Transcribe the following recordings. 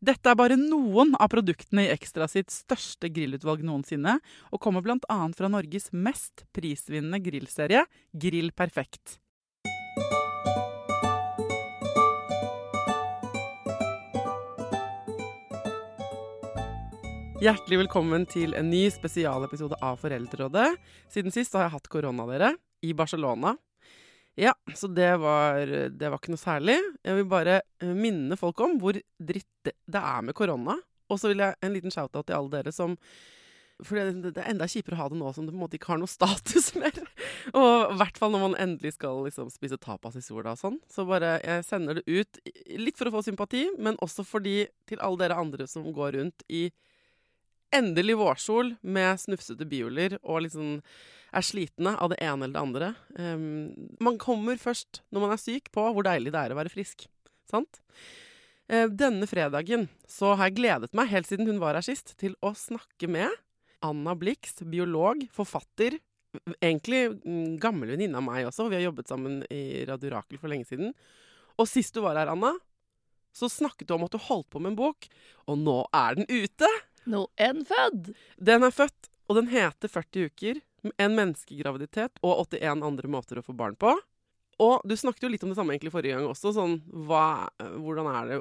Dette er bare noen av produktene i Ekstra sitt største grillutvalg noensinne, og kommer bl.a. fra Norges mest prisvinnende grillserie, Grill Perfekt. Hjertelig velkommen til en ny spesialepisode av Foreldrerådet. Siden sist har jeg hatt korona, dere, i Barcelona. Ja, så det var, det var ikke noe særlig. Jeg vil bare eh, minne folk om hvor dritt det, er med korona. Og så vil jeg en liten shout-out til alle dere som For det, det, er enda kjipere å ha det nå som det på en måte ikke har noe status mer. Og i hvert fall når man endelig skal liksom, spise tapas i sola og sånn. Så bare jeg sender det ut, litt for å få sympati, men også fordi til alle dere andre som går rundt i endelig vårsol med snufsete bioler og liksom er slitne av det ene eller det andre. Um, man kommer først når man er syk, på hvor deilig det er å være frisk. Sant? Uh, denne fredagen så har jeg gledet meg, helt siden hun var her sist, til å snakke med Anna Blix, biolog, forfatter. Egentlig mm, gammel venninne av meg også. Vi har jobbet sammen i Radio Rakel for lenge siden. Og sist du var her, Anna, så snakket du om at du holdt på med en bok, og nå er den ute! Nå er den født! Den er født, og den heter 40 uker. En menneskegraviditet og 81 andre måter å få barn på. Og du snakket jo litt om det samme egentlig forrige gang også. Sånn, hva, hvordan er det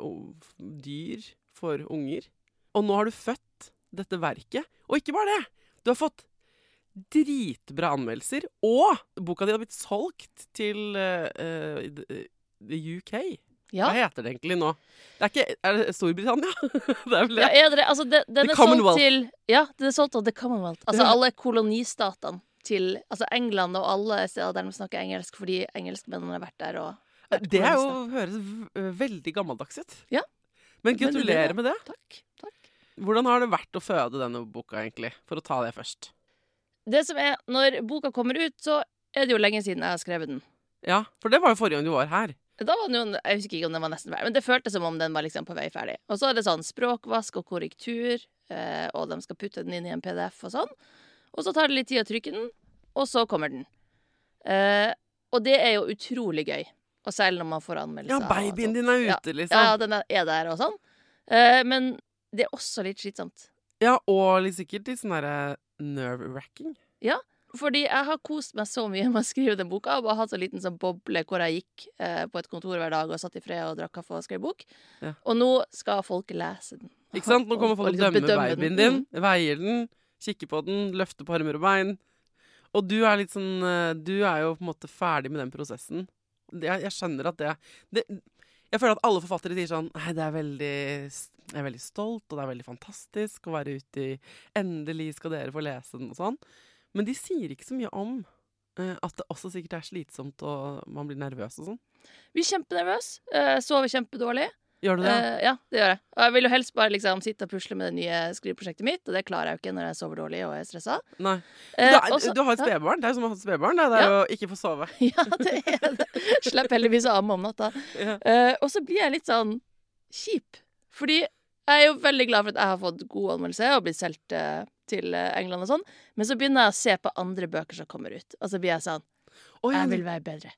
dyr for unger? Og nå har du født dette verket. Og ikke bare det! Du har fått dritbra anmeldelser. Og boka di har blitt solgt til uh, uh, UK. Ja. Hva heter det egentlig nå? Det er, ikke, er det Storbritannia? det er vel det? Ja, er det, altså det, den er solgt til Ja, den er solgt av The Commonwealth. Altså alle kolonistatene til Altså England og alle steder der de snakker engelsk, fordi engelskmennene har vært der og Det er jo, høres veldig gammeldags ut. Ja. Men gratulerer med det. Takk, takk. Hvordan har det vært å føde denne boka, egentlig? For å ta det først. Det som er, Når boka kommer ut, så er det jo lenge siden jeg har skrevet den. Ja, for det var jo forrige gang du var her. Da var den jo, Jeg husker ikke om den var nesten ferdig, men det føltes som om den var liksom på vei ferdig. Og så er det sånn språkvask og korrektur, eh, og de skal putte den inn i en PDF og sånn. Og så tar det litt tid å trykke den, og så kommer den. Eh, og det er jo utrolig gøy. Og selv når man får anmeldelser. Ja, babyen din er ute, ja, liksom. Ja, den er der og sånn. Eh, men det er også litt slitsomt. Ja, og litt sikkert litt sånn derre nerve-wracking. Ja, fordi jeg har kost meg så mye med å skrive den boka. Og hatt en liten sånn boble hvor jeg gikk eh, på et kontor hver dag og satt i fred og drakk kaffe og skrev bok. Ja. Og nå skal folk lese den. Ikke sant? Nå kommer folk Og å liksom dømme babyen din, veier den, kikker på den, løfter på armer og bein. Og du er litt sånn eh, Du er jo på en måte ferdig med den prosessen. Jeg, jeg skjønner at det, det Jeg føler at alle forfattere sier sånn Nei, det er veldig Jeg er veldig stolt, og det er veldig fantastisk å være ute i Endelig skal dere få lese den, og sånn. Men de sier ikke så mye om eh, at det også sikkert er slitsomt, og man blir nervøs og sånn. Vi er kjempenervøse. Eh, sover kjempedårlig. Gjør du det? Uh, ja, det gjør jeg. Og jeg vil jo helst bare liksom sitte og pusle med det nye skriveprosjektet mitt, og det klarer jeg jo ikke når jeg sover dårlig og er stressa. Nei. Du, er, også- du har et spedbarn. Det er jo som å ha et spedbarn. Det, det er Ja. å ikke få sove. Ja, det er det. Slipper heldigvis å amme om natta. Ja. Uh, og så blir jeg litt sånn kjip. Fordi jeg er jo veldig glad for at jeg har fått god anmeldelse og blitt solgt eh, til eh, England og sånn, men så begynner jeg å se på andre bøker som kommer ut, og så blir jeg sånn Å ja, Jeg vil være bedre.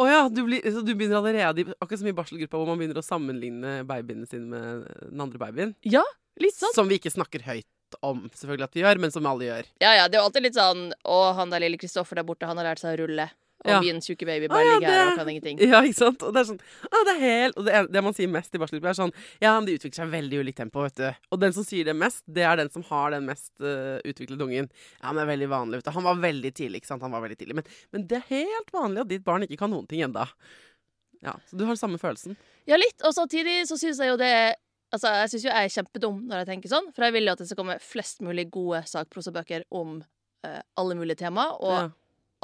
å ja, du, blir, så du begynner allerede i Akkurat som i barselgruppa, hvor man begynner å sammenligne babyene sine med den andre babyen. Ja, litt sånn. Som vi ikke snakker høyt om, selvfølgelig at vi gjør, men som alle gjør. Ja, ja, det er jo alltid litt sånn Å, han der lille Kristoffer der borte, han har lært seg å rulle. Og Ja. min tjukke baby bare bare ja, ligger her og kan ingenting. Ja, ikke sant? Og det er sånn ah, det er helt Og det, det man sier mest i barselgruppa, er sånn Ja, men de utvikler seg veldig ulikt tempo, vet du. Og den som sier det mest, det er den som har den mest uh, utviklede ungen. Ja, men det er veldig vanlig, vet du. Han var veldig tidlig, ikke sant. Han var veldig tidlig. Men, men det er helt vanlig at ditt barn ikke kan noen ting enda. Ja, så du har samme følelsen. Ja, litt. Og samtidig så syns jeg jo det Altså, jeg syns jo jeg er kjempedum når jeg tenker sånn, for jeg vil jo at det skal komme flest mulig gode sakprosabøker om uh, alle mulige tema, og Ja.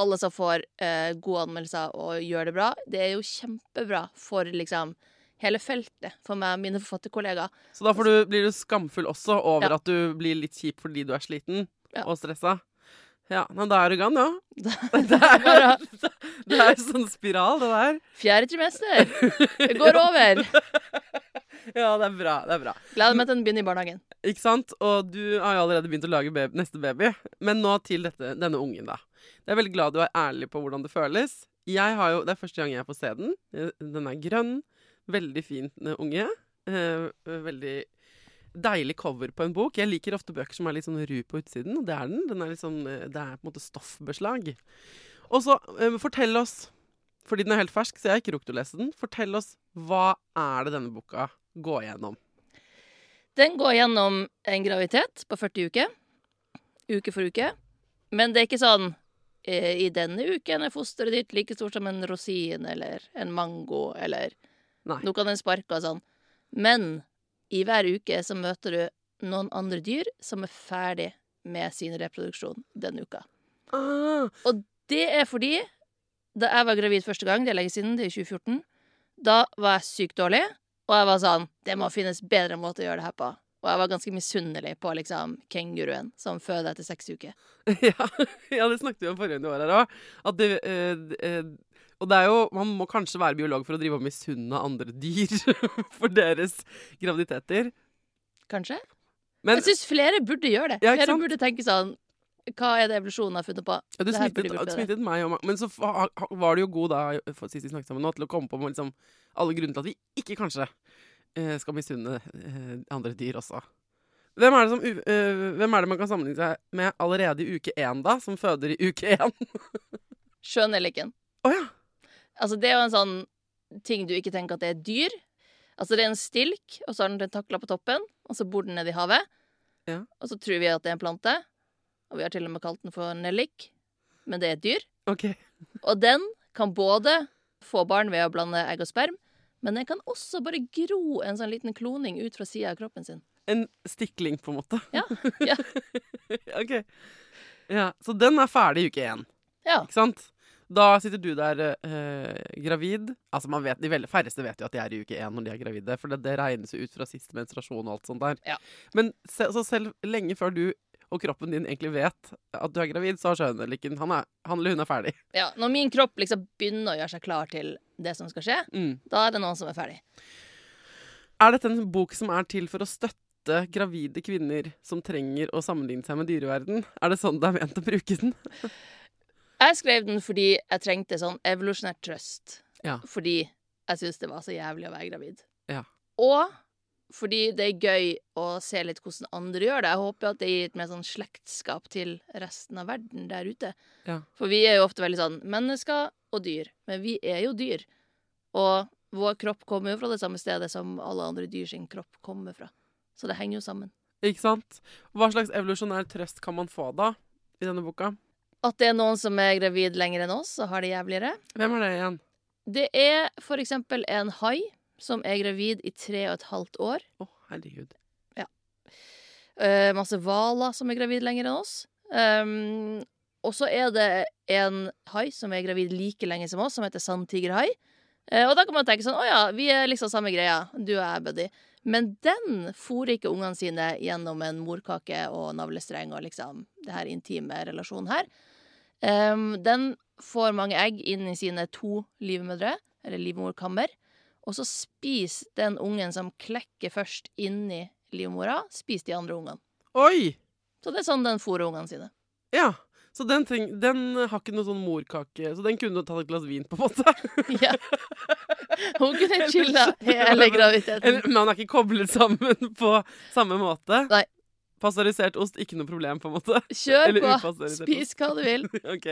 Alle som får eh, gode anmeldelser og gjør det bra. Det er jo kjempebra for liksom hele feltet, for meg og mine forfatterkollegaer. Så da du, blir du skamfull også over Ja. at du blir litt kjip fordi du er sliten Ja. og stressa. Ja, men da er du i gang, ja. Det er, jo det er sånn spiral, det der. fjerde trimester. Det går over. Ja, det er bra. Det er bra. Gleder meg til den begynner i barnehagen. Ikke sant? Og du har jo allerede begynt å lage baby, neste baby. Men nå til dette, denne ungen, da. Jeg er veldig glad du er ærlig på hvordan det føles. Jo, Det er første gang jeg får se den. Eh, Den er grønn. Veldig fin eh, unge. Eh, veldig deilig cover på en bok. Jeg liker ofte bøker som er litt sånn ru på utsiden, og det er den. den er sånn, det er på en måte stoffbeslag. Og så fortell oss, fordi den er helt fersk, så jeg har ikke rukket å lese den, fortell oss hva er det denne boka går gjennom? Den går gjennom en graviditet på 40 uker. Uke for uke. Men det er ikke sånn I denne uken er fosteret ditt like stort som en rosin eller en mango eller Nei. Nå kan den sparke og sånn. Men i hver uke så møter du noen andre dyr som er ferdig med sin reproduksjon denne uka. Ah, Det er fordi da jeg var gravid første gang, det er lenge siden, det er i 2014, da var jeg sykt dårlig, og jeg var sånn Det må finnes bedre måter å gjøre det her på. Og jeg var ganske misunnelig på liksom kenguruen som føder etter seks uker. ja, ja, det snakket vi om forrige år her òg. At det eh, eh, Og det er jo Man må kanskje være biolog for å drive og misunne andre dyr for deres graviditeter. Kanskje? Men jeg syns flere burde gjøre det. Ja, flere burde tenke sånn Hva er det evolusjonen har funnet på? ja, du smittet, smittet meg og meg. Men så var du jo god da, sist vi snakket sammen nå, til å komme på liksom, alle grunner til at vi ikke kanskje skal misunne eh, andre dyr også. Hvem er, det som, eh, hvem er det man kan sammenligne seg med allerede i uke én, da? Som føder i uke én? Sjønelliken. Å ja. Altså, det er jo en sånn ting du ikke tenker at det er dyr. Altså, det er en stilk, og så har den tentakler på toppen, og så bor den nede i havet. Ja. Og så tror vi at det er en plante, og vi har til og med kalt den for nellik, men det er et dyr. Okay. Og den kan både få barn ved å blande egg og sperm, men den kan også bare gro en sånn liten kloning ut fra sida av kroppen sin. En stikling, på en måte. Ja, ja. OK. Ja, så den er ferdig i uke én. Ja. Ikke sant? Da sitter du der eh, gravid. Altså man vet, De veldig færreste vet jo at de er i uke én når de er gravide, for det, det regnes jo ut fra siste menstruasjon og alt sånt der. Ja. Men se, så selv lenge før du og kroppen din egentlig vet at du er gravid, så har skjønneliken han, han eller hun er ferdig. ja. Når min kropp liksom begynner å gjøre seg klar til det som skal skje, Mm. da er det noen som er ferdig. Er dette en bok som er til for å støtte gravide kvinner som trenger å sammenligne seg med dyreverden? Er det sånn det er ment å bruke den? Jeg skrev den fordi jeg trengte sånn evolusjonær trøst. Ja. Fordi jeg syntes det var så jævlig å være gravid. Ja. Og fordi det er gøy å se litt hvordan andre gjør det. Jeg håper at det gir et mer sånn slektskap til resten av verden der ute. Ja. For vi er jo ofte veldig sånn mennesker og dyr. Men vi er jo dyr. Og vår kropp kommer jo fra det samme stedet som alle andre dyr sin kropp kommer fra. Så det henger jo sammen. Ikke sant? Hva slags evolusjonær trøst kan man få da, i denne boka? At det er noen som er gravid lenger enn oss og har det jævligere. Hvem er det igjen? Det er for eksempel en hai som er gravid i tre og et halvt år. Å, herregud. Eh, masse hvaler som er gravid lenger enn oss. Um, og så er det en hai som er gravid like lenge som oss, som heter sandtigerhai. Uh, og da kan man tenke sånn Å ja, vi er liksom samme greia, du og jeg, buddy. Men den fôrer ikke ungene sine gjennom en morkake og navlestreng og liksom det her intime relasjonen her. Um, den får mange egg inn i sine to livmødre, eller livmorkammer. Og så spiser den ungen som klekker først inni livmora, spiser de andre ungene. Oi! Så det er sånn den fôrer ungene sine. Ja. Så den, treng, den har ikke noe sånn morkake Så den kunne du tatt et glass vin på, en måte. Ja. Hun kunne chilla hele graviditeten. Men han er ikke koblet sammen på samme måte. Nei. Pasteurisert ost, ikke noe problem, på en måte. Kjør på! Spis hva du vil. ok.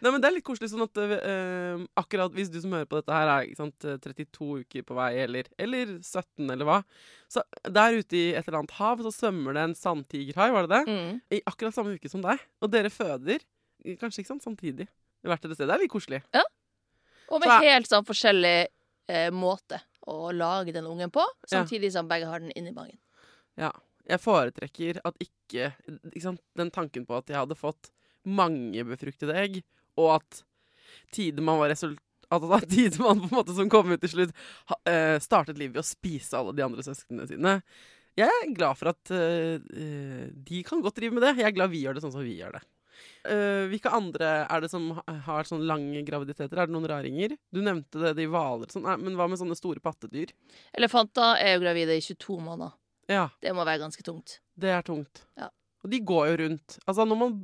Nei, men det er litt koselig sånn at uh, akkurat hvis du som hører på dette her er sant, 32 uker på vei, eller, eller 17, eller hva, så der ute i et eller annet hav så svømmer det en sandtigerhai, var det det? Mm. I akkurat samme uke som deg. Og dere føder eh, kanskje ikke sant, samtidig. Hvert deres sted. Det er litt koselig. Og med så, helt sånn forskjellig eh, måte å lage den ungen på, samtidig som begge har den inni magen. Ja. Jeg foretrekker at ikke, ikke Den tanken på at jeg hadde fått mange befruktede egg, og at Tidemann var resultat At Tidemann på en måte som kom ut til slutt, eh, startet livet ved å spise alle de andre søsknene sine. Jeg er glad for at eh, de kan godt drive med det. Jeg er glad vi gjør det sånn som vi gjør det. Uh, hvilke andre er det som har sånn lange graviditeter? Er det noen raringer? Du nevnte det, de hvaler sånn. Men hva med sånne store pattedyr? Elefanter er jo gravide i 22 måneder. Ja. Det må være ganske tungt. Det er tungt. Ja. Og de går jo rundt. Altså, når man,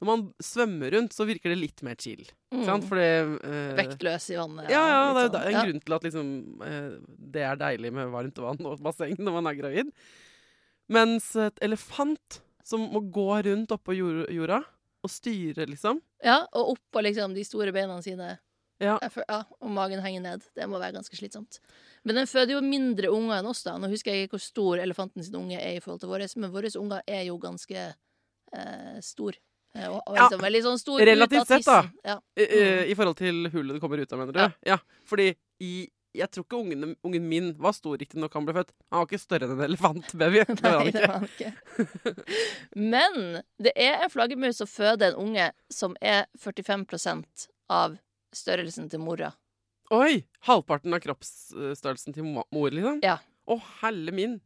når man svømmer rundt, så virker det litt mer chill. Mm. Fordi eh, Vektløs i vannet. Ja, ja, det er jo litt en ja. grunn til at liksom eh, det er deilig med varmt vann og basseng når man er gravid. Mens et elefant som må gå rundt oppå jord, jorda og styre, liksom Ja, og oppå liksom de store beina sine. Ja. Ja, og magen henger ned. Det må være ganske slitsomt. Men den føder jo mindre unger enn oss, da. Nå husker jeg ikke hvor stor elefanten sin unge er i forhold til våre, men våre unger er jo ganske eh, stor. Eh, Og, og Ja, liksom, veldig sånn stor relativt sett, da. Ja. Mm. I, I forhold til hullet det kommer ut av, mener du? Ja. Ja. Fordi i jeg tror ikke ungen, ungen min var stor riktignok han ble født. Han var ikke større enn en elefantbaby. Nei, det var han ikke. Men det er en flaggermus som føder en unge som er 45% av størrelsen til mora. Oi! Halvparten av kroppsstørrelsen til mor, liksom? Ja. Å, helle min.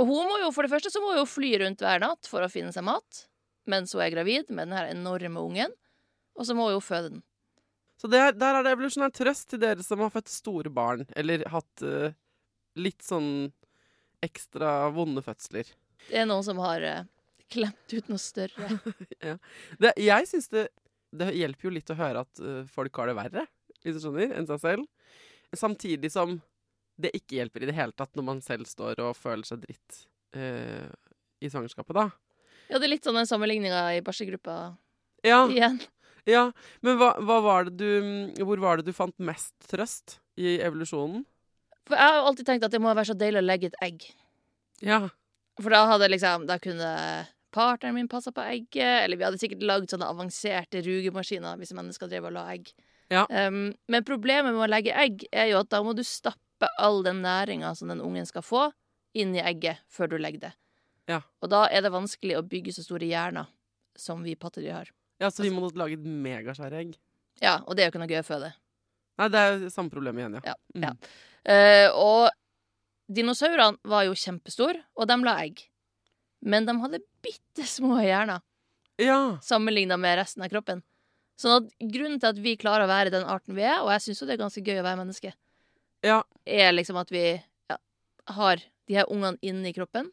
Og hun må jo, for det første så må hun jo fly rundt hver natt for å finne seg mat mens hun er gravid med den her enorme ungen. Og så må hun jo føde den. Så det er, der er det evolusjonær trøst til dere som har født store barn, eller hatt uh, litt sånn ekstra vonde fødsler. Det er noen som har uh, klemt ut noe større. Det, jeg syns det, det hjelper jo litt å høre at uh, folk har det verre, hvis du skjønner, enn seg selv. Samtidig som det ikke hjelper i det hele tatt når man selv står og føler seg dritt eh, i svangerskapet, da. Ja, det er litt sånn den sammenligninga i barselgruppa Ja, igjen. ja. Men hva, hva var det du Hvor var det du fant mest trøst i evolusjonen? For jeg har alltid tenkt at det må være så deilig å legge et egg. Ja. For da hadde liksom Da kunne partneren min passa på egget, eller vi hadde sikkert lagd sånne avanserte rugemaskiner hvis mennesker drev og la egg. Ja. Um, men problemet med å legge egg er jo at da må du stappe all den næringa som den ungen skal få, inn i egget før du legger det. Ja. Og da er det vanskelig å bygge så store hjerner som vi pattedyr har. ja, så vi må lage et megasvære egg. Ja, og det er jo ikke noe gøy å føde. Nei, det er jo samme problem igjen, ja. Ja, Mm. ja. Uh, og dinosaurene var jo kjempestore, og de la egg. Men de hadde bitte små hjerner Ja. sammenligna med resten av kroppen. Sånn at grunnen til at vi klarer å være den arten vi er, og jeg syns jo det er ganske gøy å være menneske, Ja. er liksom at vi ja, har de her ungene inni kroppen,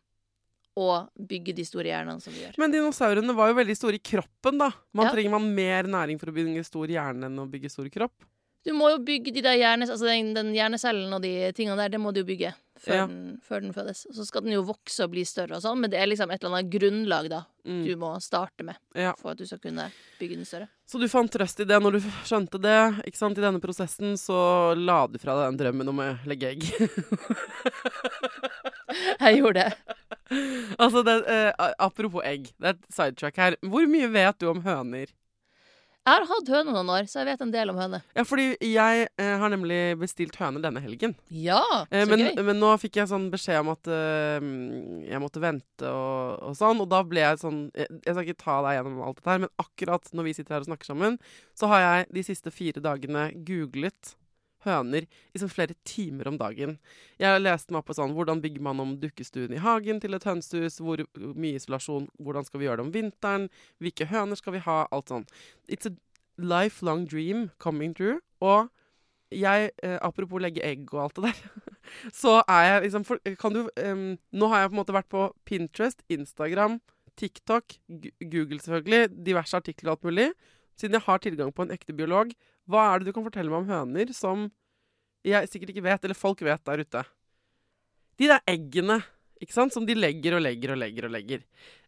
og bygger de store hjernene som vi gjør. Men dinosaurene var jo veldig store i kroppen, da. Man Ja. Trenger man mer næring for å bygge stor hjerne enn å bygge stor kropp? Du må jo bygge de der hjernes, altså den, den hjernecellen og de tingene der, det må du jo bygge før, Ja. den, før den fødes. Så skal den jo vokse og bli større og sånn, men det er liksom et eller annet grunnlag da Mm. du må starte med Ja. for at du skal kunne bygge den større. Så du fant trøst i det når du skjønte det. ikke sant? I denne prosessen så la du fra deg den drømmen om å legge egg. Jeg gjorde det. altså, det, eh, apropos egg, det er et sidetrack her. Hvor mye vet du om høner? Jeg har hatt høne noen år, så jeg vet en del om høne. Ja, fordi jeg eh, har nemlig bestilt høne denne helgen. Ja, Eh, så men, gøy. men nå fikk jeg sånn beskjed om at eh, jeg måtte vente og, og sånn, og da ble jeg sånn jeg, jeg skal ikke ta deg gjennom alt dette her, men akkurat når vi sitter her og snakker sammen, så har jeg de siste fire dagene googlet høner i sånn flere timer om dagen. Jeg leste meg opp på sånn Hvordan bygger man om dukkestuen i hagen til et hønsehus? Hvor mye isolasjon? Hvordan skal vi gjøre det om vinteren? Hvilke høner skal vi ha? Alt sånn. It's a lifelong dream coming true. Og jeg, eh, apropos legge egg og alt det der, så er jeg liksom for, Kan du um, Nå har jeg på en måte vært på Pinterest, Instagram, TikTok, Google selvfølgelig, diverse artikler og alt mulig. Siden jeg har tilgang på en ekte biolog, hva er det du kan fortelle meg om høner som jeg sikkert ikke vet, eller folk vet der ute? De der eggene, ikke sant, som de legger og legger og legger og legger.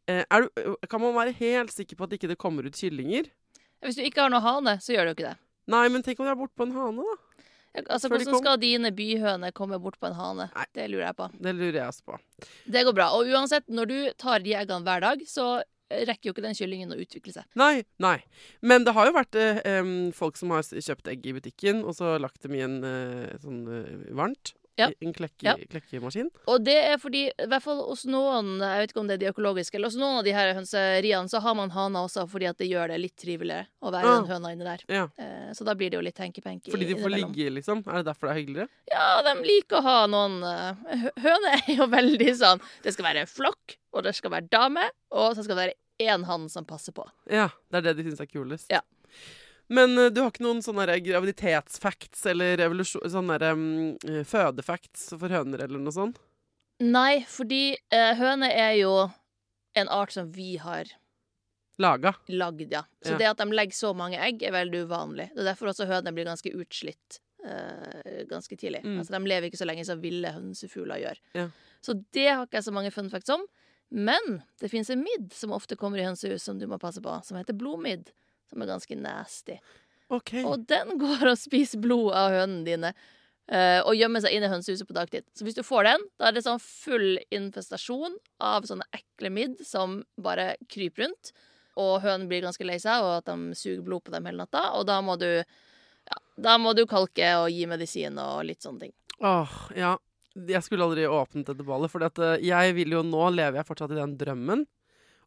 Eh, du, kan man være helt sikker på at ikke det kommer ut kyllinger? Hvis du ikke har noe hane, så gjør du ikke det. Nei, men tenk om de er bortpå en hane, da? Altså, Hvordan skal dine byhøner komme bort på en hane? Nei. Det lurer jeg på. Det lurer jeg også på. Det går bra. Og uansett, når du tar de eggene hver dag, så rekker jo ikke den kyllingen å utvikle seg. Nei, nei. Men det har jo vært eh, folk som har kjøpt egg i butikken, og så lagt dem i en eh, sånn eh, varmt. Ja. I en klekke, Ja. klekkemaskin. Og det er fordi, i hvert fall hos noen, jeg vet ikke om det er de økologiske, eller hos noen av de her hønseriene, så har man hana også fordi at det gjør det litt triveligere å være Ah. den høna inni der. Ja. Eh, så da blir det jo litt henkepenki Fordi de får ligge, liksom. Er det derfor det er hyggeligere? Ja, de liker å ha noen eh, hø- Høner er jo veldig sånn Det skal være en flokk, og det skal være dame, og så skal det være én hann som passer på. Ja, det er det de syns er kulest. Ja. Men eh, du har ikke noen sånne graviditetsfacts eller sånne eh, fødefacts for høner eller noe sånt? Nei, fordi uh, høne er jo en art som vi har Laga. lagd, ja. Så Ja. det at de legger så mange egg, er veldig uvanlig. Det er derfor også høner blir ganske utslitt uh, ganske tidlig. Mm. Altså, de lever ikke så lenge som ville hønsefugler gjør. Ja. Så det har ikke jeg så mange fun facts om. Men det fins en midd som ofte kommer i hønsehus, som du må passe på, som heter blodmidd. Som er ganske nasty. OK. Og den går og spiser blod av hønene dine. eh, og gjemmer seg inn i hønsehuset på dagtid. Så hvis du får den, da er det sånn full infestasjon av sånne ekle midd som bare kryper rundt. Og hønene blir ganske lei seg, og at de suger blod på dem hele natta. Og da må du ja, da må du kalke og gi medisin og litt sånne ting. Åh, ja. Jeg skulle aldri åpnet dette ballet, for jeg vil jo nå lever jeg fortsatt i den drømmen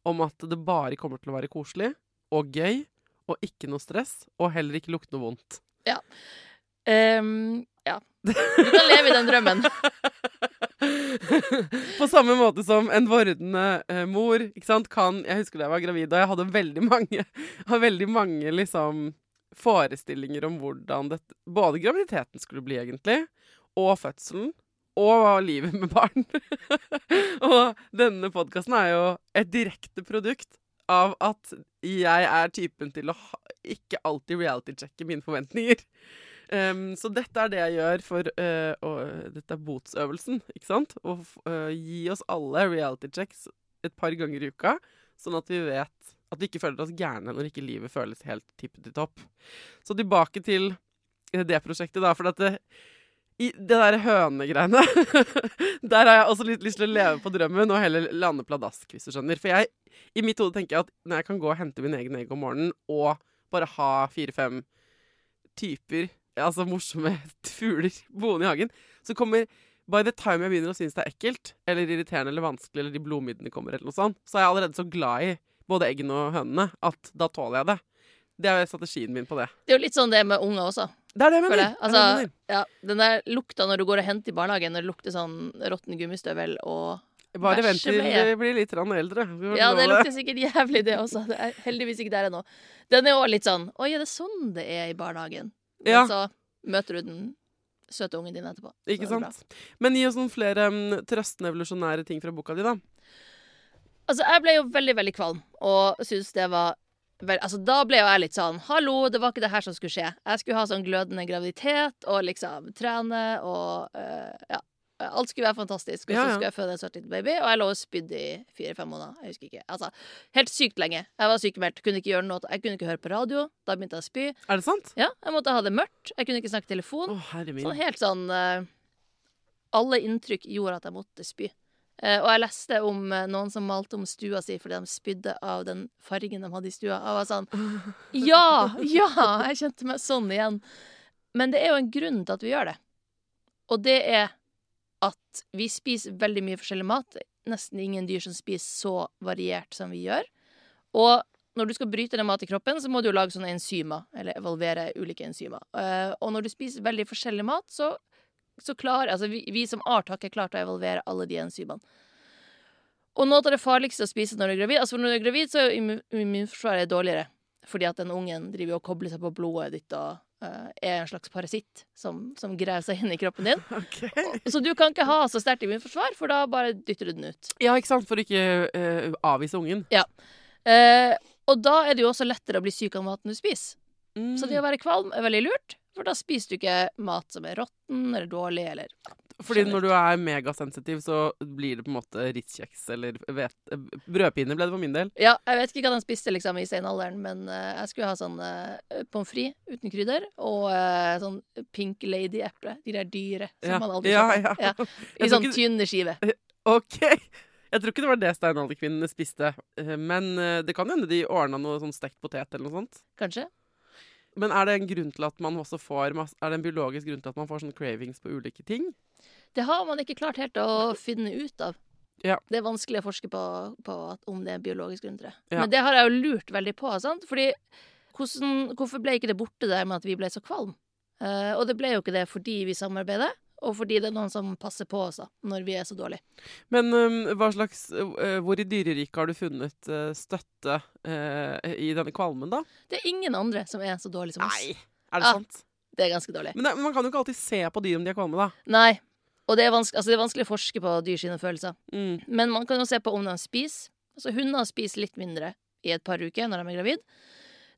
om at det bare kommer til å være koselig og gøy, og ikke noe stress, og heller ikke lukte noe vondt. Ehm, ja. Du kan leve i den drømmen. På samme måte som en vordende eh, mor ikke sant, kan Jeg husker da jeg var gravid, og jeg hadde veldig mange, hadde veldig mange liksom, forestillinger om hvordan dette, både graviditeten skulle bli, egentlig, og fødselen. Og livet med barn. og denne podkasten er jo et direkte produkt av at jeg er typen til å ikke alltid reality-sjekke mine forventninger. Um, så dette er det jeg gjør for uh, å- Dette er botsøvelsen, ikke sant? Å uh, gi oss alle reality checks et par ganger i uka, sånn at vi vet At vi ikke føler oss gærne når ikke livet føles helt tippet i topp. Så tilbake til eh, det prosjektet, da. For at det, i det der hønegreiene Der har jeg også litt lyst til å leve på drømmen og heller lande pladask, hvis du skjønner. For jeg, i mitt hode tenker jeg at når jeg kan gå og hente min egen egg om morgenen og bare ha fire-fem typer, altså morsomme fugler, boende i hagen, så kommer By the time jeg begynner å synes det er ekkelt, eller irriterende eller vanskelig, eller de blodmiddene kommer, eller noe sånt, så er jeg allerede så glad i både eggene og hønene at da tåler jeg det. Det er strategien min på det. Det er jo litt sånn det med unger også. Det er det jeg mener. det. Det Altså, det jeg mener. ja, den der lukta når du går og henter i barnehagen, når det lukter sånn råtten gummistøvel og Bare vent til vi blir litt eldre. Ja, det lukter sikkert jævlig, det også. Det er heldigvis ikke der ennå. Den er òg litt sånn Oi, er det sånn det er i barnehagen? Men Ja. så møter du den søte ungen din etterpå. Ikke sant? Men gi oss noen flere um, trøstende evolusjonære ting fra boka di, da. Altså, jeg ble jo veldig, veldig kvalm, og syntes det var vel, altså, Da ble jo jeg litt sånn Hallo, det var ikke det her som skulle skje. Jeg skulle ha sånn glødende graviditet og liksom trene og eh, Ja. Alt skulle være fantastisk, og så ja. skulle jeg føde en søt liten baby, og jeg lå og spydde i fire-fem måneder. Jeg husker ikke. Altså, helt sykt lenge. Jeg var sykemeldt, kunne ikke gjøre noe. Jeg kunne ikke høre på radio. Da begynte jeg å spy. Er det sant? Ja, Jeg måtte ha det mørkt. Jeg kunne ikke snakke Å, telefon. herre min. Sånn helt sånn eh, Alle inntrykk gjorde at jeg måtte spy. Eh, og jeg leste om eh, noen som malte om stua si fordi de spydde av den fargen de hadde i stua. Jeg var sånn Ja! Ja! Jeg kjente meg sånn igjen. Men det er jo en grunn til at vi gjør det. Og det er at vi spiser veldig mye forskjellig mat. Nesten ingen dyr som spiser så variert som vi gjør. Og når du skal bryte ned mat i kroppen, så må du jo lage sånne enzymer, eller evolvere ulike enzymer. Eh, og når du spiser veldig forskjellig mat, så, så klar, Altså, vi, vi som art har ikke klart å evolvere alle de enzymene. Og noe av det farligste å spise når du er gravid Altså, når du er gravid, så er immunforsvaret dårligere. Fordi at den ungen driver og kobler seg på blodet ditt og uh, er en slags parasitt som, som graver seg inn i kroppen din. Ok. Så du kan ikke ha så sterkt immunforsvar, for da bare dytter du den ut. Ja, ikke sant? For å ikke uh, avvise ungen. Eh, og da er det jo også lettere å bli syk av maten du spiser. Mm. Så det å være kvalm er veldig lurt, for da spiser du ikke mat som er råtten eller dårlig eller Fordi når du er megasensitiv, så blir det på en måte Ritz-kjeks eller vet, brødpinner ble det for min del. Ja, jeg vet ikke hva de spiste liksom i steinalderen, men uh, jeg skulle ha sånn uh, pommes frites uten krydder og uh, sånn Pink Lady-eple. De der dyre som Ja, man aldri kjøper. ja. Ja, I sånn ikke- tynne skive. OK! Jeg tror ikke det var det steinalderkvinnene spiste. Men det kan hende de ordna noe sånn stekt potet eller noe sånt. Kanskje? Men er det en grunn til at man også får Er det en biologisk grunn til at man får sånne cravings på ulike ting? Det har man ikke klart helt å finne ut av. Ja. Det er vanskelig å forske på, på at, om det er en biologisk grunn til det. Ja. Men det har jeg jo lurt veldig på. Sant? Fordi hvordan, hvorfor ble ikke det borte der med at vi ble så kvalm? Uh, og det ble jo ikke det fordi vi samarbeider, og fordi det er noen som passer på oss da, når vi er så dårlige. Men hva slags øh, Hvor i dyreriket har du funnet øh, støtte øh, i denne kvalmen, da? Det er ingen andre som er så dårlige som oss. Nei, Er det ja, sant? Det er ganske dårlig. Men man kan jo ikke alltid se på dyr om de er kvalme, da. Nei. Og det er, vanskelig, altså det er vanskelig å forske på dyr sine følelser. Mm. Men man kan jo se på om de spiser. Altså Hunder spiser litt mindre i et par uker når de er gravid.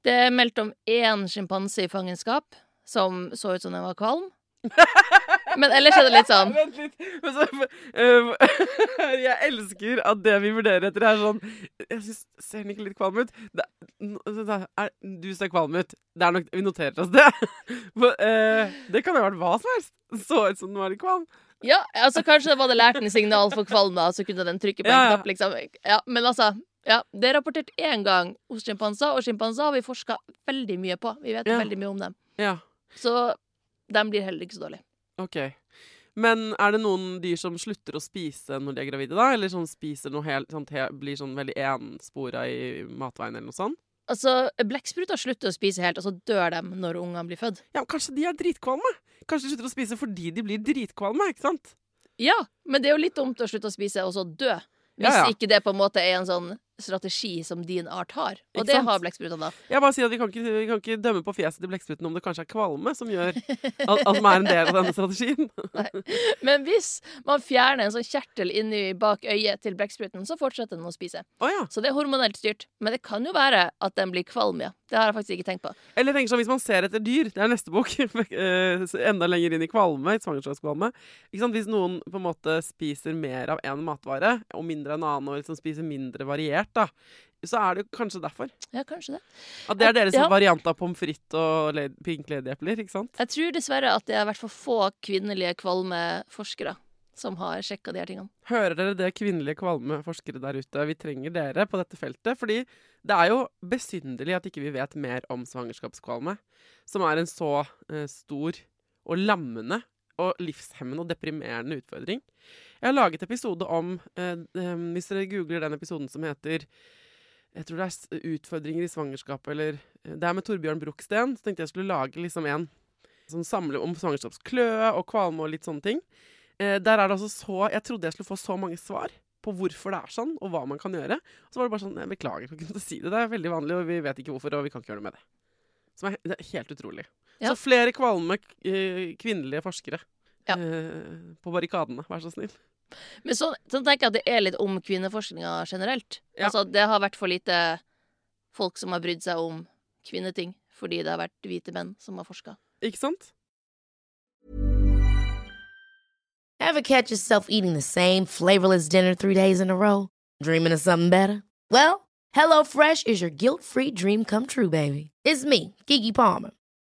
Det er meldt om én sjimpanse i fangenskap som så ut som den var kvalm. Men ellers er det litt sånn Vent litt. Men så, uh, jeg elsker at det vi vurderer etter, er sånn Jeg synes, Ser den ikke litt kvalm ut? Det, n- er, du ser kvalm ut. Det nok, vi noterer oss det. For, uh, det kan jo ha vært hva som helst. Så ut som den var litt kvalm. Ja, altså kanskje det var det lært en signal for kvalm, da, så kunne den trykke på en knapp, liksom. Ja, men altså ja, Det er rapportert én gang hos sjimpanser, og sjimpanser har vi forska veldig mye på. Vi vet Ja. veldig mye om dem. Ja, Så de blir heller ikke så dårlige. Ok. Men er det noen dyr som slutter å spise når de er gravide, da? Eller sånn spiser noe helt sånn, Blir sånn veldig enspora i matveien eller noe sånt? Altså, Blekkspruter slutter å spise helt, og så dør de når ungene blir født. Ja, men Kanskje de er dritkvalme? Kanskje de slutter å spise fordi de blir dritkvalme? ikke sant? Ja, men det er jo litt dumt å slutte å spise og så dø. Hvis Ja, ja. ikke det på en måte er en sånn strategi som din art har. Og det har blekksprutene da. Jeg bare sier at Vi kan ikke, vi kan ikke dømme på fjeset til blekkspruten om det kanskje er kvalme som gjør at, at man er en del av denne strategien. Men hvis man fjerner en sånn kjertel inni bak øyet til blekkspruten, så fortsetter den å spise. Oh, ja. Så det er hormonelt styrt. Men det kan jo være at den blir kvalm, ja. Det har jeg faktisk ikke tenkt på. Eller tenker sånn, hvis man ser etter dyr, det er neste bok, eh, enda lenger inn i kvalme, i svangerskapskvalme. Ikke sant? Hvis noen på en måte spiser mer av én matvare og mindre av en annen, og liksom spiser mindre variert, da, så er det kanskje derfor. Ja, kanskje det. At det er deres Ja. variant av pommes frites og led- pink lady-epler, ikke sant? Jeg tror dessverre at det er hvert fall få kvinnelige kvalme forskere som har sjekka de her tingene. Hører dere det, kvinnelige kvalme forskere der ute? Vi trenger dere på dette feltet. Fordi det er jo besynderlig at ikke vi vet mer om svangerskapskvalme. Som er en så eh, stor og lammende og livshemmende og deprimerende utfordring. Jeg har laget episode om eh, eh, Hvis dere googler den episoden som heter jeg tror det er utfordringer i svangerskapet, eller eh, Det er med Torbjørn Bruksten. Så tenkte jeg skulle lage liksom en som samler om svangerskapskløe og kvalme og litt sånne ting. Eh, der er det altså så Jeg trodde jeg skulle få så mange svar på hvorfor det er sånn, og hva man kan gjøre. Og så var det bare sånn Jeg beklager jeg kunne si det. Det er veldig vanlig, og vi vet ikke hvorfor, og vi kan ikke gjøre noe med det. Som er, det er helt utrolig. Ja. Så flere kvalme kvinnelige forskere Ja. eh, på barrikadene, vær så snill. Men sånn, sånn tenker jeg at det er litt om kvinneforskninga generelt. Ja. Altså, det har vært for lite folk som har brydd seg om kvinneting, fordi det har vært hvite menn som har forska. Ikke sant? Ever catch yourself eating the same flavorless dinner three days in a row? Dreaming of something better? Well, HelloFresh is your guilt free dream come true, baby. It's me, Gigi Palmer.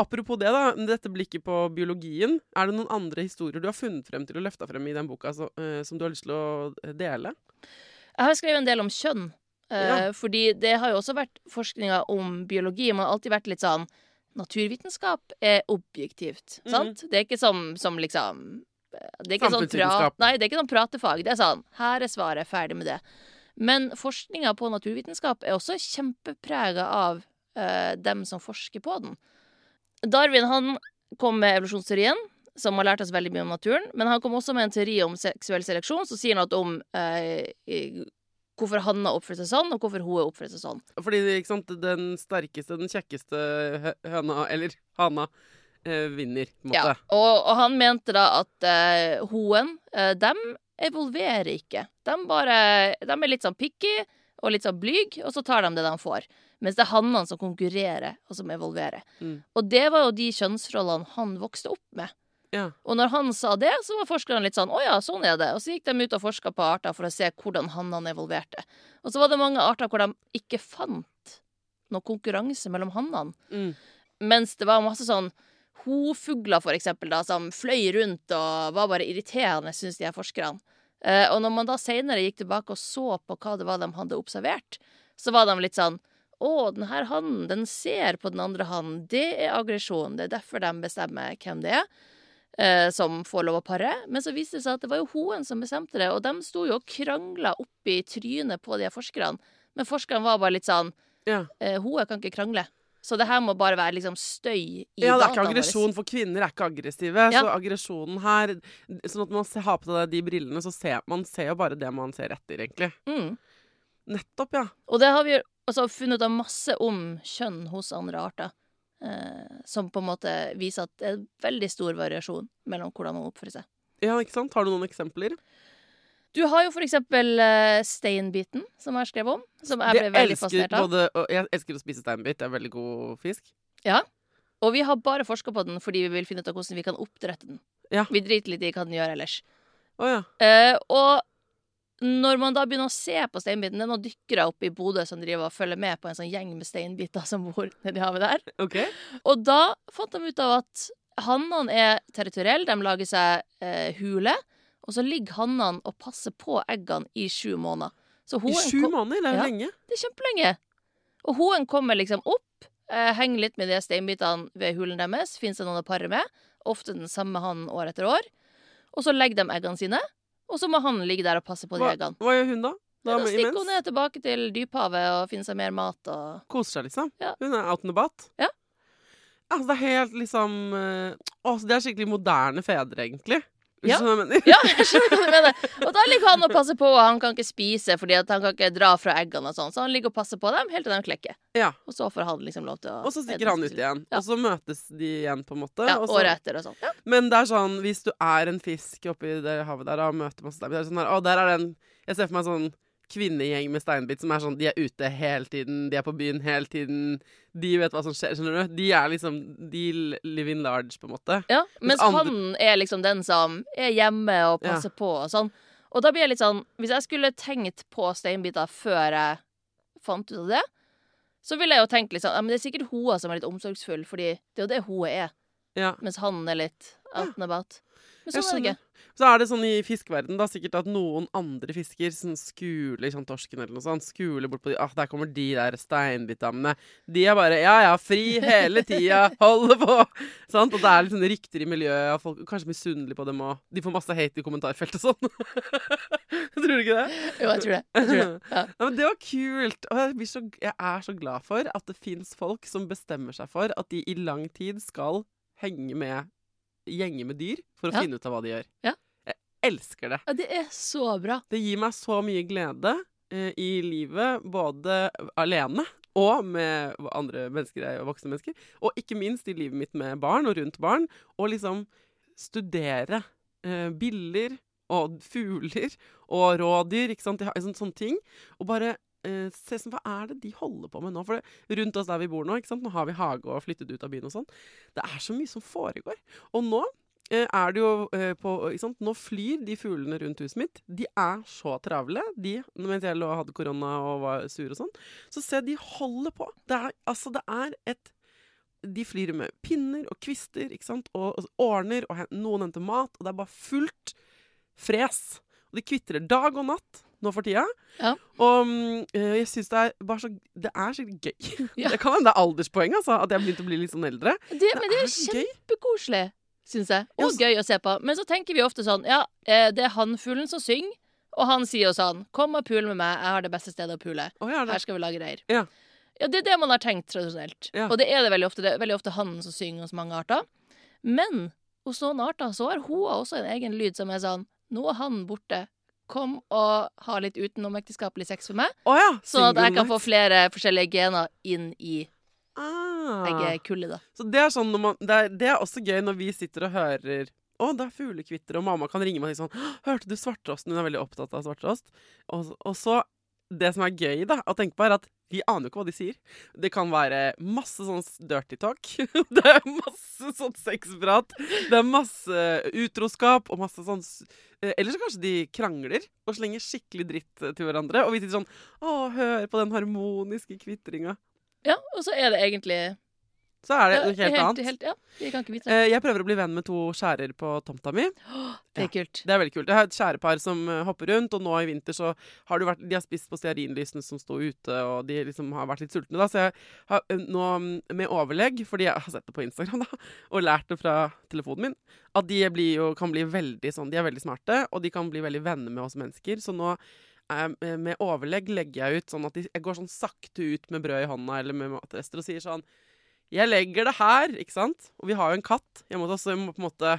Apropos det, da, dette blikket på biologien. Er det noen andre historier du har funnet frem til og løfta frem i den boka så, uh, som du har lyst til å eh, dele? Jeg har skrevet en del om kjønn. Uh, Ja. Fordi det har jo også vært forskninga om biologi. Man har alltid vært litt sånn Naturvitenskap er objektivt, Mhm. sant? Det er ikke som, som liksom det er ikke sånn pra Samfunnsvitenskap. Nei, det er ikke sånn pratefag. Det er sånn Her er svaret, ferdig med det. Men forskninga på naturvitenskap er også kjempeprega av uh, dem som forsker på den. Darwin han kom med evolusjonsteorien, som har lært oss veldig mye om naturen. Men han kom også med en teori om seksuell seleksjon, som sier noe om eh, hvorfor hanna oppfører seg sånn, og hvorfor hun oppfører seg sånn. Fordi ikke sant, den sterkeste, den kjekkeste hø- høna, eller hana, eh, vinner, på en måte. Ja, og, og han mente da at eh, hoen, eh, dem evolverer ikke. De, bare, de er litt sånn picky og litt sånn blyg, og så tar de det de får. Mens det er hannene som konkurrerer, og som evolverer. Mm. Og det var jo de kjønnsrollene han vokste opp med. Ja. Og når han sa det, så var forskerne litt sånn Å ja, sånn er det. Og så gikk de ut og forska på arter for å se hvordan hannene evolverte. Og så var det mange arter hvor de ikke fant noe konkurranse mellom hannene. Mm. Mens det var masse sånn hovfugler, for eksempel, da, som fløy rundt og var bare irriterende, syns de her forskerne. Eh, og når man da seinere gikk tilbake og så på hva det var de hadde observert, så var de litt sånn Å, den her hannen, den ser på den andre hannen. Det er aggresjon. Det er derfor de bestemmer hvem det er eh, som får lov å pare. Men så viste det seg at det var jo hoen som bestemte det, og de sto jo og krangla oppi trynet på de forskerne. Men forskerne var bare litt sånn Ja. eh, Hoer kan ikke krangle. Så det her må bare være liksom støy i Ja, det er ikke aggresjon, for kvinner er ikke aggressive. Ja. Så aggresjonen her Sånn at man har på seg de brillene, så ser man ser jo bare det man ser etter, egentlig. Mm. Nettopp, ja. Og det har vi jo også funnet ut masse om kjønn hos andre arter. Eh, som på en måte viser at det er veldig stor variasjon mellom hvordan man oppfører seg. Ja, ikke sant? Har du noen eksempler? Du har jo for eksempel uh, steinbiten, som jeg har skrevet om. Som jeg ble veldig fascinert av. både, og jeg elsker å spise steinbit. Det er veldig god fisk. Ja. Og vi har bare forska på den fordi vi vil finne ut av hvordan vi kan oppdrette den. Ja. Vi driter litt i hva den gjør ellers. Oh, ja. uh, og når man da begynner å se på steinbiten Det er noen dykkere oppe i Bodø som driver og følger med på en sånn gjeng med steinbiter som bor nedi havet der. OK. Og da fant de ut av at hannene er territorielle. De lager seg eh, hule. Og så ligger hannene og passer på eggene i sju måneder. Så I sju måneder? Det er jo Ja. lenge. Det er kjempelenge. Og hoen kommer liksom opp, eh, henger litt med de steinbitene ved hulen deres. Fins det noen å pare med? Ofte den samme hannen år etter år. Og så legger de eggene sine, og så må han ligge der og passe på de Hva, eggene. hva gjør hun da? Da Ja, da stikker hun ned tilbake til dyphavet og finner seg mer mat og Koser seg, liksom? Ja. Hun er out and about? Ja. Altså, det er helt liksom eh, Å, det er skikkelig moderne fedre, egentlig. Ja. jeg? Ja, jeg skjønner hva du mener. Og da ligger han og passer på, og han kan ikke spise fordi han kan ikke dra fra eggene og sånn. Så han ligger og passer på dem helt til de klekker. Ja. Og så får han liksom lov til å Og så stikker han ut igjen. Ja. Og så møtes de igjen, på en måte. Ja, og så- året etter og sånn. Ja. Men det er sånn, hvis du er en fisk oppi det havet der og møter masse der, det er sånn her, å, der er den Jeg ser for meg sånn kvinnegjeng med steinbit som er sånn De er ute hele tiden, de er på byen hele tiden, de vet hva som skjer, skjønner du? De er liksom De live in large, på en måte. Ja, mens andre- han er liksom den som er hjemme og Ja. passer på og sånn. Og da blir jeg litt sånn Hvis jeg skulle tenkt på steinbiter før jeg fant ut av det, så ville jeg jo tenkt liksom Ja, men det er sikkert hoa som er litt omsorgsfull, fordi det er jo det hoa er. Ja. Mens han er litt out and about. Men sånn er det ikke. Så er det sånn i fiskeverden da, sikkert at noen andre fisker sånn skuler sånn torsken eller noe sånt, skuler bort på de, ah, der kommer de der steinbitdammene. De er bare ja ja, fri hele tida, holder på. Sant? Og det er litt sånne rykter i miljøet, og folk er kanskje misunnelige på dem òg. De får masse hate i kommentarfeltet og sånn. Tror du ikke det? Jo, jeg tror det. Jeg tror det. Ja. Ja, men det var kult. Og jeg, så, jeg er så glad for at det fins folk som bestemmer seg for at de i lang tid skal henge med gjenge med dyr for å Ja. finne ut av hva de gjør. Ja. Elsker det. ja, det er så bra. Det gir meg så mye glede eh, i livet, både alene og med andre mennesker, voksne mennesker. Og ikke minst i livet mitt med barn og rundt barn. Og liksom studere eh, biller og fugler og rådyr, ikke sant. Sånne, sånne ting. Og bare eh, se sånn, hva er det de holder på med nå? For det, rundt oss der vi bor nå, ikke sant? nå har vi hage og flyttet ut av byen og sånn. Det er så mye som foregår. Og nå er det jo eh, på ikke sant? Nå flyr de fuglene rundt huset mitt. De er så travle, de, mens jeg lå og hadde korona og var sur og sånn. Så se, de holder på. Det er, altså, det er et De flyr med pinner og kvister ikke sant? og, og ordner, og noen henter mat, og det er bare fullt fres. Og de kvitrer dag og natt nå for tida. Ja. Og eh, jeg syns det er bare så Det er skikkelig gøy. Ja. Det kan hende det er alderspoeng, altså, at jeg har begynt å bli litt sånn eldre. Det, men det er kjempekoselig, syns jeg. Og gøy å se på. Men så tenker vi ofte sånn Ja, eh, det er hannfuglen som synger, og han sier jo sånn Kom og pul med meg, jeg har det beste stedet å pule. Oh, ja. Her skal vi lage reir. Ja. Ja, det er det man har tenkt tradisjonelt. Ja. Og det er det veldig ofte. Det er veldig ofte hannen som synger hos mange arter. Men hos noen arter så har hoa også en egen lyd som er sånn Nå er hannen borte. Kom og ha litt utenomekteskapelig sex for meg, oh, ja! sånn at jeg kan få flere forskjellige gener inn i ah. eggekullet, da. Så det er sånn man, det, er, det er også gøy når vi sitter og hører å, det er fuglekvitter, og mamma kan ringe meg og si sånn 'Hørte du svarttrosten?' Hun er veldig opptatt av svarttrost. Og, og så Det som er gøy da, å tenke på, er at vi aner jo ikke hva de sier. Det kan være masse sånn dirty talk. det er masse sånn sexprat. Det er masse utroskap og masse sånn eh, Eller så kanskje de krangler og slenger skikkelig dritt til hverandre. Og vi sitter sånn Å, hør på den harmoniske kvitringa. Ja, og så er det egentlig Så er det ja, noe helt, annet. helt- ja, vi kan ikke vite. Eh, Jeg prøver å bli venn med to skjærer på tomta mi. Det er kult. Det er veldig kult. Jeg har et skjærepar som eh, hopper rundt, og nå i vinter så har du vært, de har spist på stearinlysene som sto ute, og de liksom har vært litt sultne. da, Så jeg har eh, nå mm, med overlegg, fordi jeg har sett det på Instagram da, og lært det fra telefonen min, at de blir jo, kan bli veldig sånn, de er veldig smarte, og de kan bli veldig venner med oss mennesker. Så nå med overlegg legger jeg ut sånn at jeg går sånn sakte ut med brød i hånda eller med matrester og sier sånn jeg legger det her, ikke sant? Og vi har jo en katt Jeg må også jeg må på en måte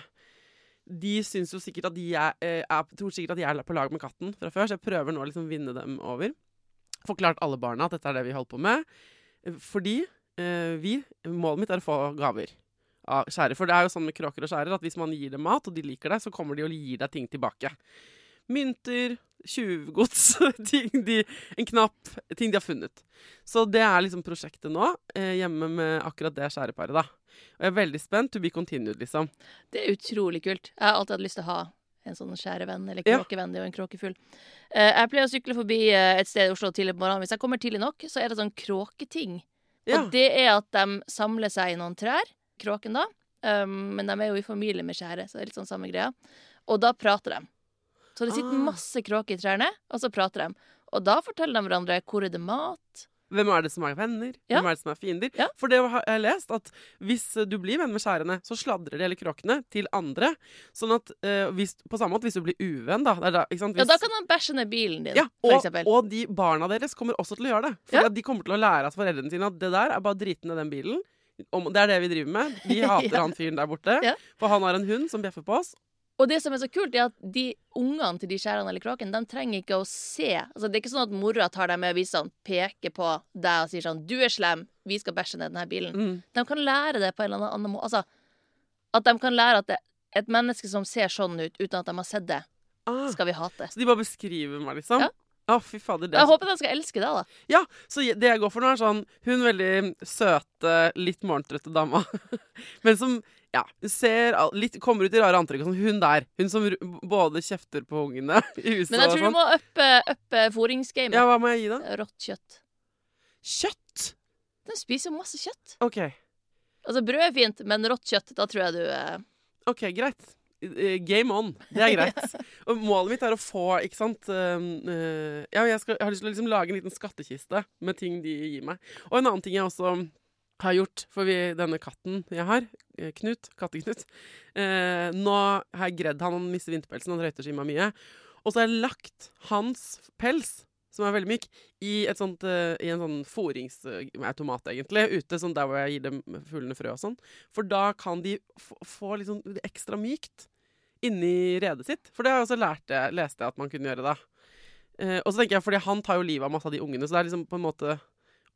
De syns jo sikkert at de eh, er, tror sikkert at jeg er på lag med katten fra før, så jeg prøver nå å liksom vinne dem over. Forklart alle barna at dette er det vi holder på med. Eh, Fordi eh, vi Målet mitt er å få gaver av skjærer. For det er jo sånn med kråker og skjærer at hvis man gir dem mat, og de liker deg, så kommer de og gir deg ting tilbake. Mynter, tjuvgods, ting de, en knapp, ting de har funnet. Så det er liksom prosjektet nå, eh, hjemme med akkurat det skjæreparet, da. Og jeg er veldig spent. To be continued, liksom. Det er utrolig kult. Jeg har alltid hatt lyst til å ha en sånn skjærevenn, eller kråkevenn. Det er jo en kråkefugl. Eh, Jeg pleier å sykle forbi eh, et sted i Oslo tidlig på morgenen. Hvis jeg kommer tidlig nok, så er det sånn kråketing. Ja. Og det er at de samler seg i noen trær, kråken da. Um, men de er jo i familie med skjæret, så det er litt sånn samme greia. Og da prater de. Så det sitter Ah. masse kråker i trærne, og så prater de. Og da forteller de hverandre hvor er det mat. Hvem er det som er venner? Ja. Hvem er det som er fiender? Ja. For det har jeg lest, at hvis eh, du blir venn med skjærene, så sladrer de eller kråkene til andre. Sånn at eh, hvis, På samme måte hvis du blir uvenn, da. Da ikke sant? Ja, da kan han bæsje ned bilen din, ja, for og, og de barna deres kommer også til å gjøre det. At de kommer til å lære av foreldrene sine at det der er bare å drite ned den bilen. Om, det er det vi driver med. Vi hater Ja. han fyren der borte. Ja. For han har en hund som bjeffer på oss. Og det som er så kult, er at de ungene til de skjærene eller kråkene, de trenger ikke å se. Altså, det er ikke sånn at mora tar dem med og viser sånn, peker på deg og sier sånn 'Du er slem. Vi skal bæsje ned denne bilen'. Mm. De kan lære det på en eller annen måte. Altså, at de kan lære at det, et menneske som ser sånn ut uten at de har sett det, Ah, skal vi hate. så de bare beskriver meg, liksom? Ja. Å, fy fader. Det Jeg er håper de skal elske deg, da. Ja, så det jeg går for nå, er sånn Hun veldig søte, litt morgentrøtte dama. Men som ja, ser litt, kommer ut i rare antrekk. Sånn, hun der. Hun som både kjefter på ungene i huset Men jeg tror du sånn. må uppe, uppe foringsgamet. Ja, hva må jeg gi, da? Rått kjøtt. Kjøtt! Den spiser jo masse kjøtt. OK. Altså, brød er fint, men rått kjøtt, da tror jeg du eh, Ok, greit. Game on. Det er greit. Og målet mitt er å få, ikke sant um, eh, Ja, jeg, skal, jeg har lyst til å liksom lage en liten skattkiste med ting de gir meg. Og en annen ting jeg også har gjort for vi, denne katten jeg har, eh, Knut, Katteknut eh, Nå har jeg gredd han, han mister vinterpelsen, han røyter så innmari mye. Og så har jeg lagt hans pels, som er veldig myk, i, sånt, eh, i en sånn fôringsautomat, egentlig, ute, sånn der hvor jeg gir dem fuglene frø og sånn. For da kan de få litt sånn ekstra mykt inni redet sitt. For det har jeg også lært leste jeg at man kunne gjøre da. Eh, og så tenker jeg, fordi han tar jo livet av masse av de ungene, så det er liksom på en måte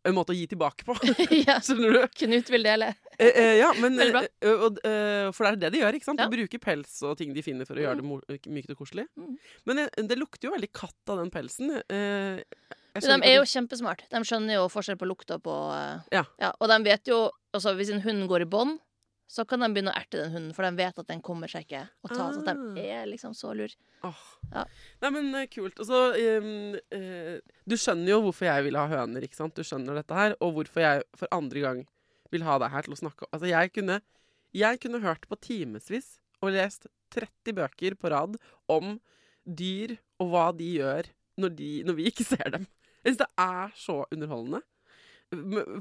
en måte å gi tilbake på. ja. Skjønner du? Knut vil dele. Eh, eh, ja, men bra. eh, og, eh, For det er det de gjør, ikke sant? Ja. De bruker pels og ting de finner for å gjøre det mykt og koselig. Mm. Men eh, det lukter jo veldig katt av den pelsen. Eh, Men de er jo kjempesmart. De skjønner jo forskjell på lukta på eh, Ja. Og de vet jo altså Hvis en hund går i bånd, så kan de begynne å erte den hunden, for de vet at den kommer seg ikke å ta. Så at Ah. de er liksom så lur. Oh. Ja. Nei, men eh, kult. Og så ehm, eh, Du skjønner jo hvorfor jeg vil ha høner, ikke sant? Du skjønner dette her, og hvorfor jeg for andre gang vil ha deg her til å snakke Altså, jeg kunne, jeg kunne hørt på timevis og lest 30 bøker på rad om dyr og hva de gjør når, de, når vi ikke ser dem. Jeg syns det er så underholdende.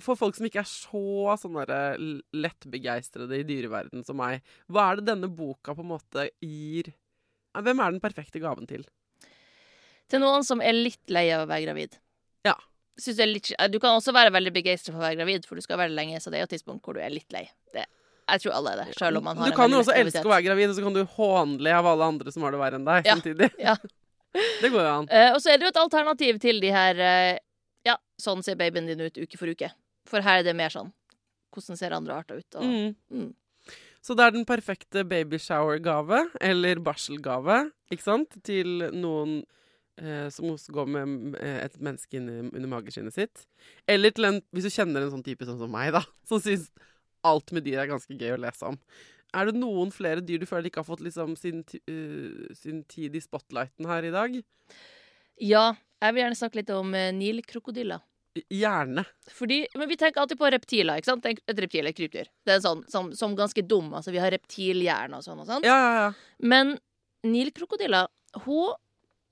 For folk som ikke er så sånn lettbegeistrede i dyreverden som meg, hva er det denne boka på en måte gir Hvem er den perfekte gaven til? Til noen som er litt lei av å være gravid. Ja. Synes det er litt, du kan også være veldig begeistra for å være gravid, for du skal være lenge, så det er jo et tidspunkt hvor du er litt lei. Det, jeg tror alle er det, selv om man har Du kan jo også elske å være gravid, og så kan du hånle av alle andre som har det verre enn deg Ja. samtidig. Ja. Det går jo an. Uh, og så er det jo et alternativ til de her eh, Ja, sånn ser babyen din ut uke for uke. For her er det mer sånn Hvordan ser andre arter ut? Og, Mm. mm. Så det er den perfekte babyshower-gave, eller barselgave, ikke sant, til noen eh, som også går med eh, et menneske under mageskinnet sitt. Eller til en, hvis du kjenner en sånn type sånn som meg, da, som syns alt med dyr er ganske gøy å lese om. Er det noen flere dyr du føler ikke har fått liksom sin, eh, sin tid i spotlighten her i dag? Ja, jeg vil gjerne snakke litt om uh, nilkrokodiller. Gjerne. Fordi, men vi tenker alltid på reptiler. ikke sant? Et reptil er et krypdyr. Det er sånn som, som ganske dum. Altså, vi har reptilhjerne og sånn. og sånt. Ja, ja, ja. Men nilkrokodiller, hun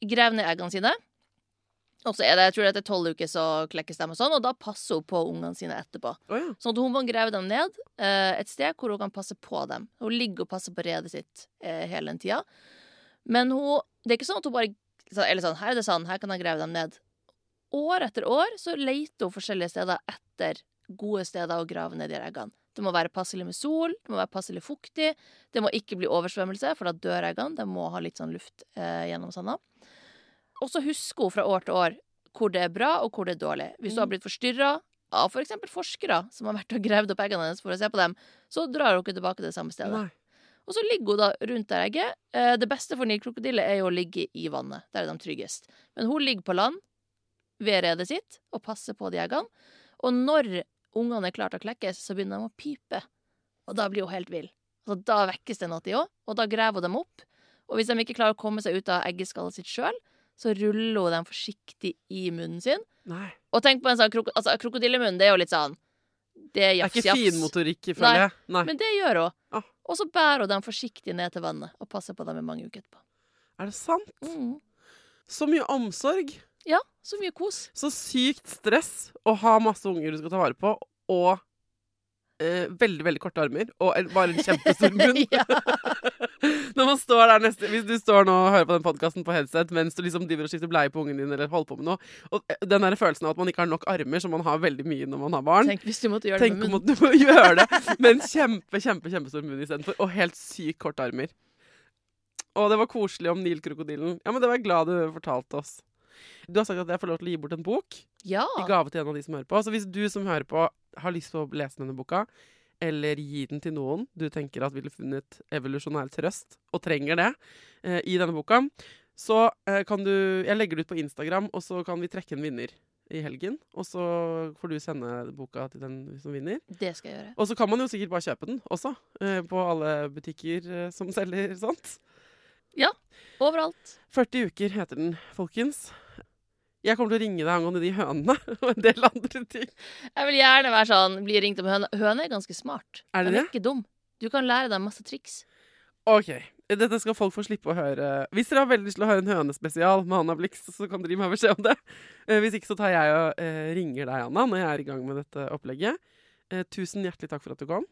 graver ned eggene sine. Og så er det, jeg tror det etter tolv uker så klekkes de og sånn, og da passer hun på ungene sine etterpå. Å ja. Sånn at hun må grave dem ned eh, et sted hvor hun kan passe på dem. Hun ligger og passer på redet sitt eh, hele den tida. Men hun, det er ikke sånn at hun bare så- Eller sånn, her er det sånn, her kan jeg grave dem ned. År etter år så leter hun forskjellige steder etter gode steder å grave ned de eggene. Det må være passelig med sol, det må være passelig fuktig, det må ikke bli oversvømmelse, for da dør eggene. De må ha litt sånn luft eh, gjennom sanda. Og så husker hun fra år til år hvor det er bra, og hvor det er dårlig. Hvis hun har blitt forstyrra av f.eks. For forskere som har vært og gravd opp eggene hennes for å se på dem, så drar hun ikke tilbake til det samme stedet. Nei. Og så ligger hun da rundt der egget. Eh, Det beste for nilkrokodille er jo å ligge i vannet. Der er de tryggest. Men hun ligger på land ved redet sitt og passer på de eggene. Og når ungene er klare til å klekkes, så begynner de å pipe. Og da blir hun helt vill. Altså, da vekkes det noe i òg, og da graver hun dem opp. Og hvis de ikke klarer å komme seg ut av eggeskallet sitt sjøl, så ruller hun dem forsiktig i munnen sin. Nei. Og tenk på en sånn krok altså, krokodillemunn, det er jo litt sånn Det er Det er ikke fin finmotorikk, ifølge. jeg. Nei. Men det gjør hun. Ah. Og så bærer hun dem forsiktig ned til vannet og passer på dem i mange uker etterpå. Er det sant? Mm. Så mye omsorg. Ja, så mye kos. Så sykt stress å ha masse unger du skal ta vare på, og eh, veldig, veldig korte armer, og en, bare en kjempestor munn. Når man står der neste Hvis du står nå og hører på den podkasten på headset mens du liksom driver og skifter bleie på ungen din, eller holder på med noe, og eh, den der følelsen av at man ikke har nok armer, som man har veldig mye når man har barn Tenk hvis du måtte gjøre det med om Tenk om du må gjøre det med en kjempe, kjempe, kjempestor munn istedenfor, og helt sykt korte armer. Å, det var koselig om Nilkrokodillen. Ja, men det var jeg glad du fortalte oss. Du har sagt at jeg får lov til å gi bort en bok Ja. i gave til en av de som hører på. Så hvis du som hører på har lyst på å lese denne boka, eller gi den til noen du tenker at ville funnet evolusjonær trøst, og trenger det, eh, i denne boka, så eh, kan du Jeg legger det ut på Instagram, og så kan vi trekke en vinner i helgen. Og så får du sende boka til den som vinner. Det skal jeg gjøre. Og så kan man jo sikkert bare kjøpe den også, eh, på alle butikker eh, som selger sånt. Ja. Overalt. 40 uker heter den, folkens. Jeg kommer til å ringe deg angående de hønene og en del andre ting. Jeg vil gjerne være sånn, bli ringt om høne. Høne er ganske smart. Er det det? ikke dum. Du kan lære deg masse triks. OK. Dette skal folk få slippe å høre. Hvis dere har veldig lyst til å høre en hønespesial med Anna Blix, så kan dere gi meg beskjed om det. Eh, Hvis ikke så tar jeg og eh, ringer deg, Anna, når jeg er i gang med dette opplegget. Eh, tusen hjertelig takk for at du kom.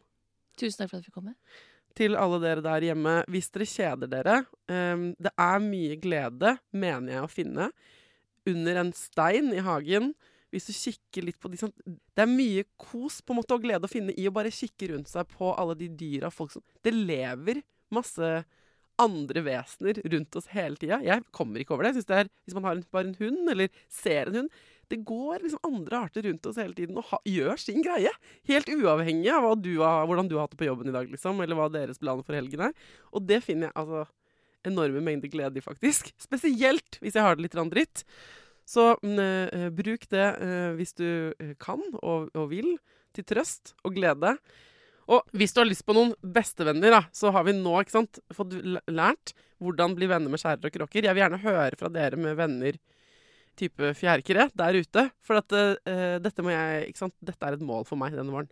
Tusen takk for at jeg kom komme. Til alle dere der hjemme, hvis dere kjeder dere Det er mye glede, mener jeg, å finne under en stein i hagen. Hvis du kikker litt på de sånn Det er mye kos på en måte og glede å finne i å bare kikke rundt seg på alle de dyra folk som Det lever masse andre vesener rundt oss hele tida. Jeg kommer ikke over det. Jeg synes det er, Hvis man har en, bare en hund, eller ser en hund Det går liksom andre arter rundt oss hele tiden og ha, gjør sin greie. Helt uavhengig av du har, hvordan du har hatt det på jobben i dag, liksom, eller hva deres planer for helgen er. Og det finner jeg altså enorme mengder glede i, faktisk. Spesielt hvis jeg har det litt dritt. Så eh, bruk det eh, hvis du eh, kan og, og vil, til trøst og glede. Og hvis du har lyst på noen bestevenner, da, så har vi nå sant, fått lært hvordan bli venner med skjærer og kråker. Jeg vil gjerne høre fra dere med venner type fjærkre der ute. For at eh, dette jeg Dette er et mål for meg denne våren.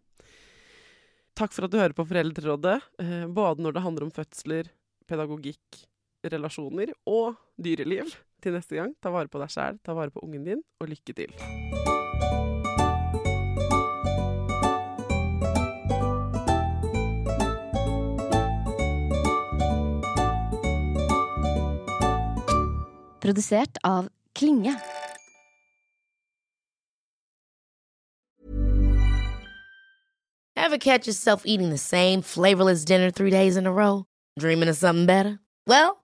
Takk for at du hører på Foreldrerådet, både når det handler om fødsler, pedagogikk, relasjoner og dyreliv. Til neste gang, ta vare på deg sjæl, ta vare på ungen din, og lykke til. Produsert av Klinge. Ever catch yourself eating the same flavorless dinner three days in a row? Dreaming of something better? Well,